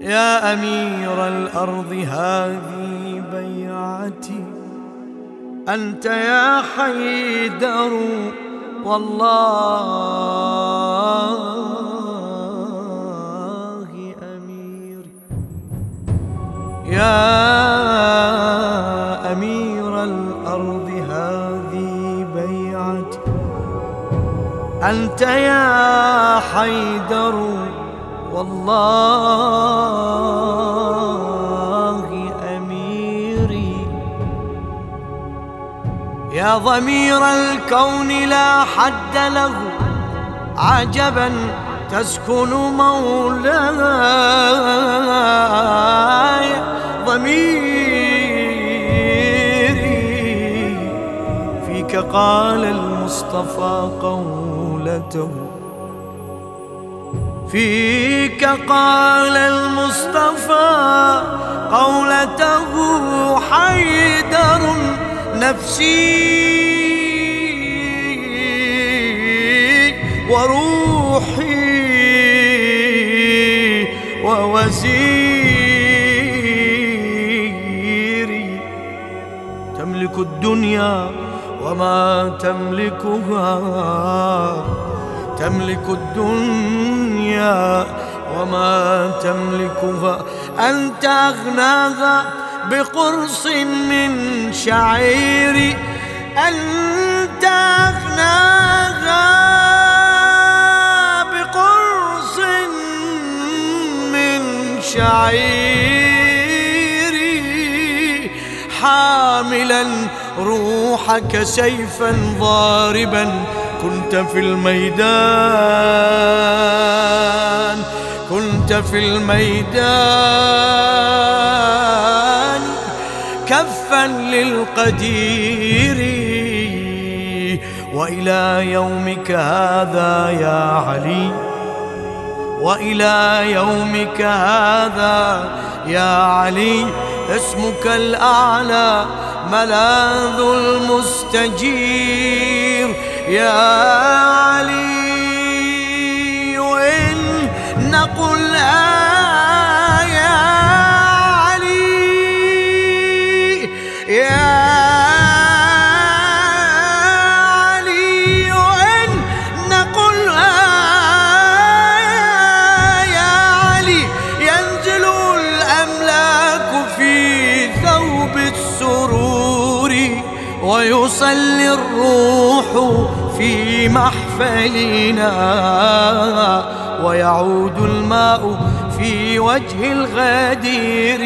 يا أمير الأرض هذه بيعتي. أنت يا حيدر والله أمير. يا أمير الأرض هذه بيعتي. أنت يا حيدر والله أميري. يا ضمير الكون لا حد له عجبا تسكن مولاي ضميري. فيك قال المصطفى قولته فيك قال المصطفى قولته حيدر نفسي وروحي ووزيري. تملك الدنيا وما تملكها. تملك الدنيا وما تملكها. أنت أغناها بقرص من شعير. أنت أغناها بقرص من شعير. حاملا روحك سيفا ضاربا. كنت في الميدان كنت في الميدان. كفا للقدير وإلى يومك هذا يا علي. وإلى يومك هذا يا علي. اسمك الأعلى ملاذ المستجير. يا علي وإن نقل آه يا علي. يا ويصلي الروح في محفلنا ويعود الماء في وجه الغدير.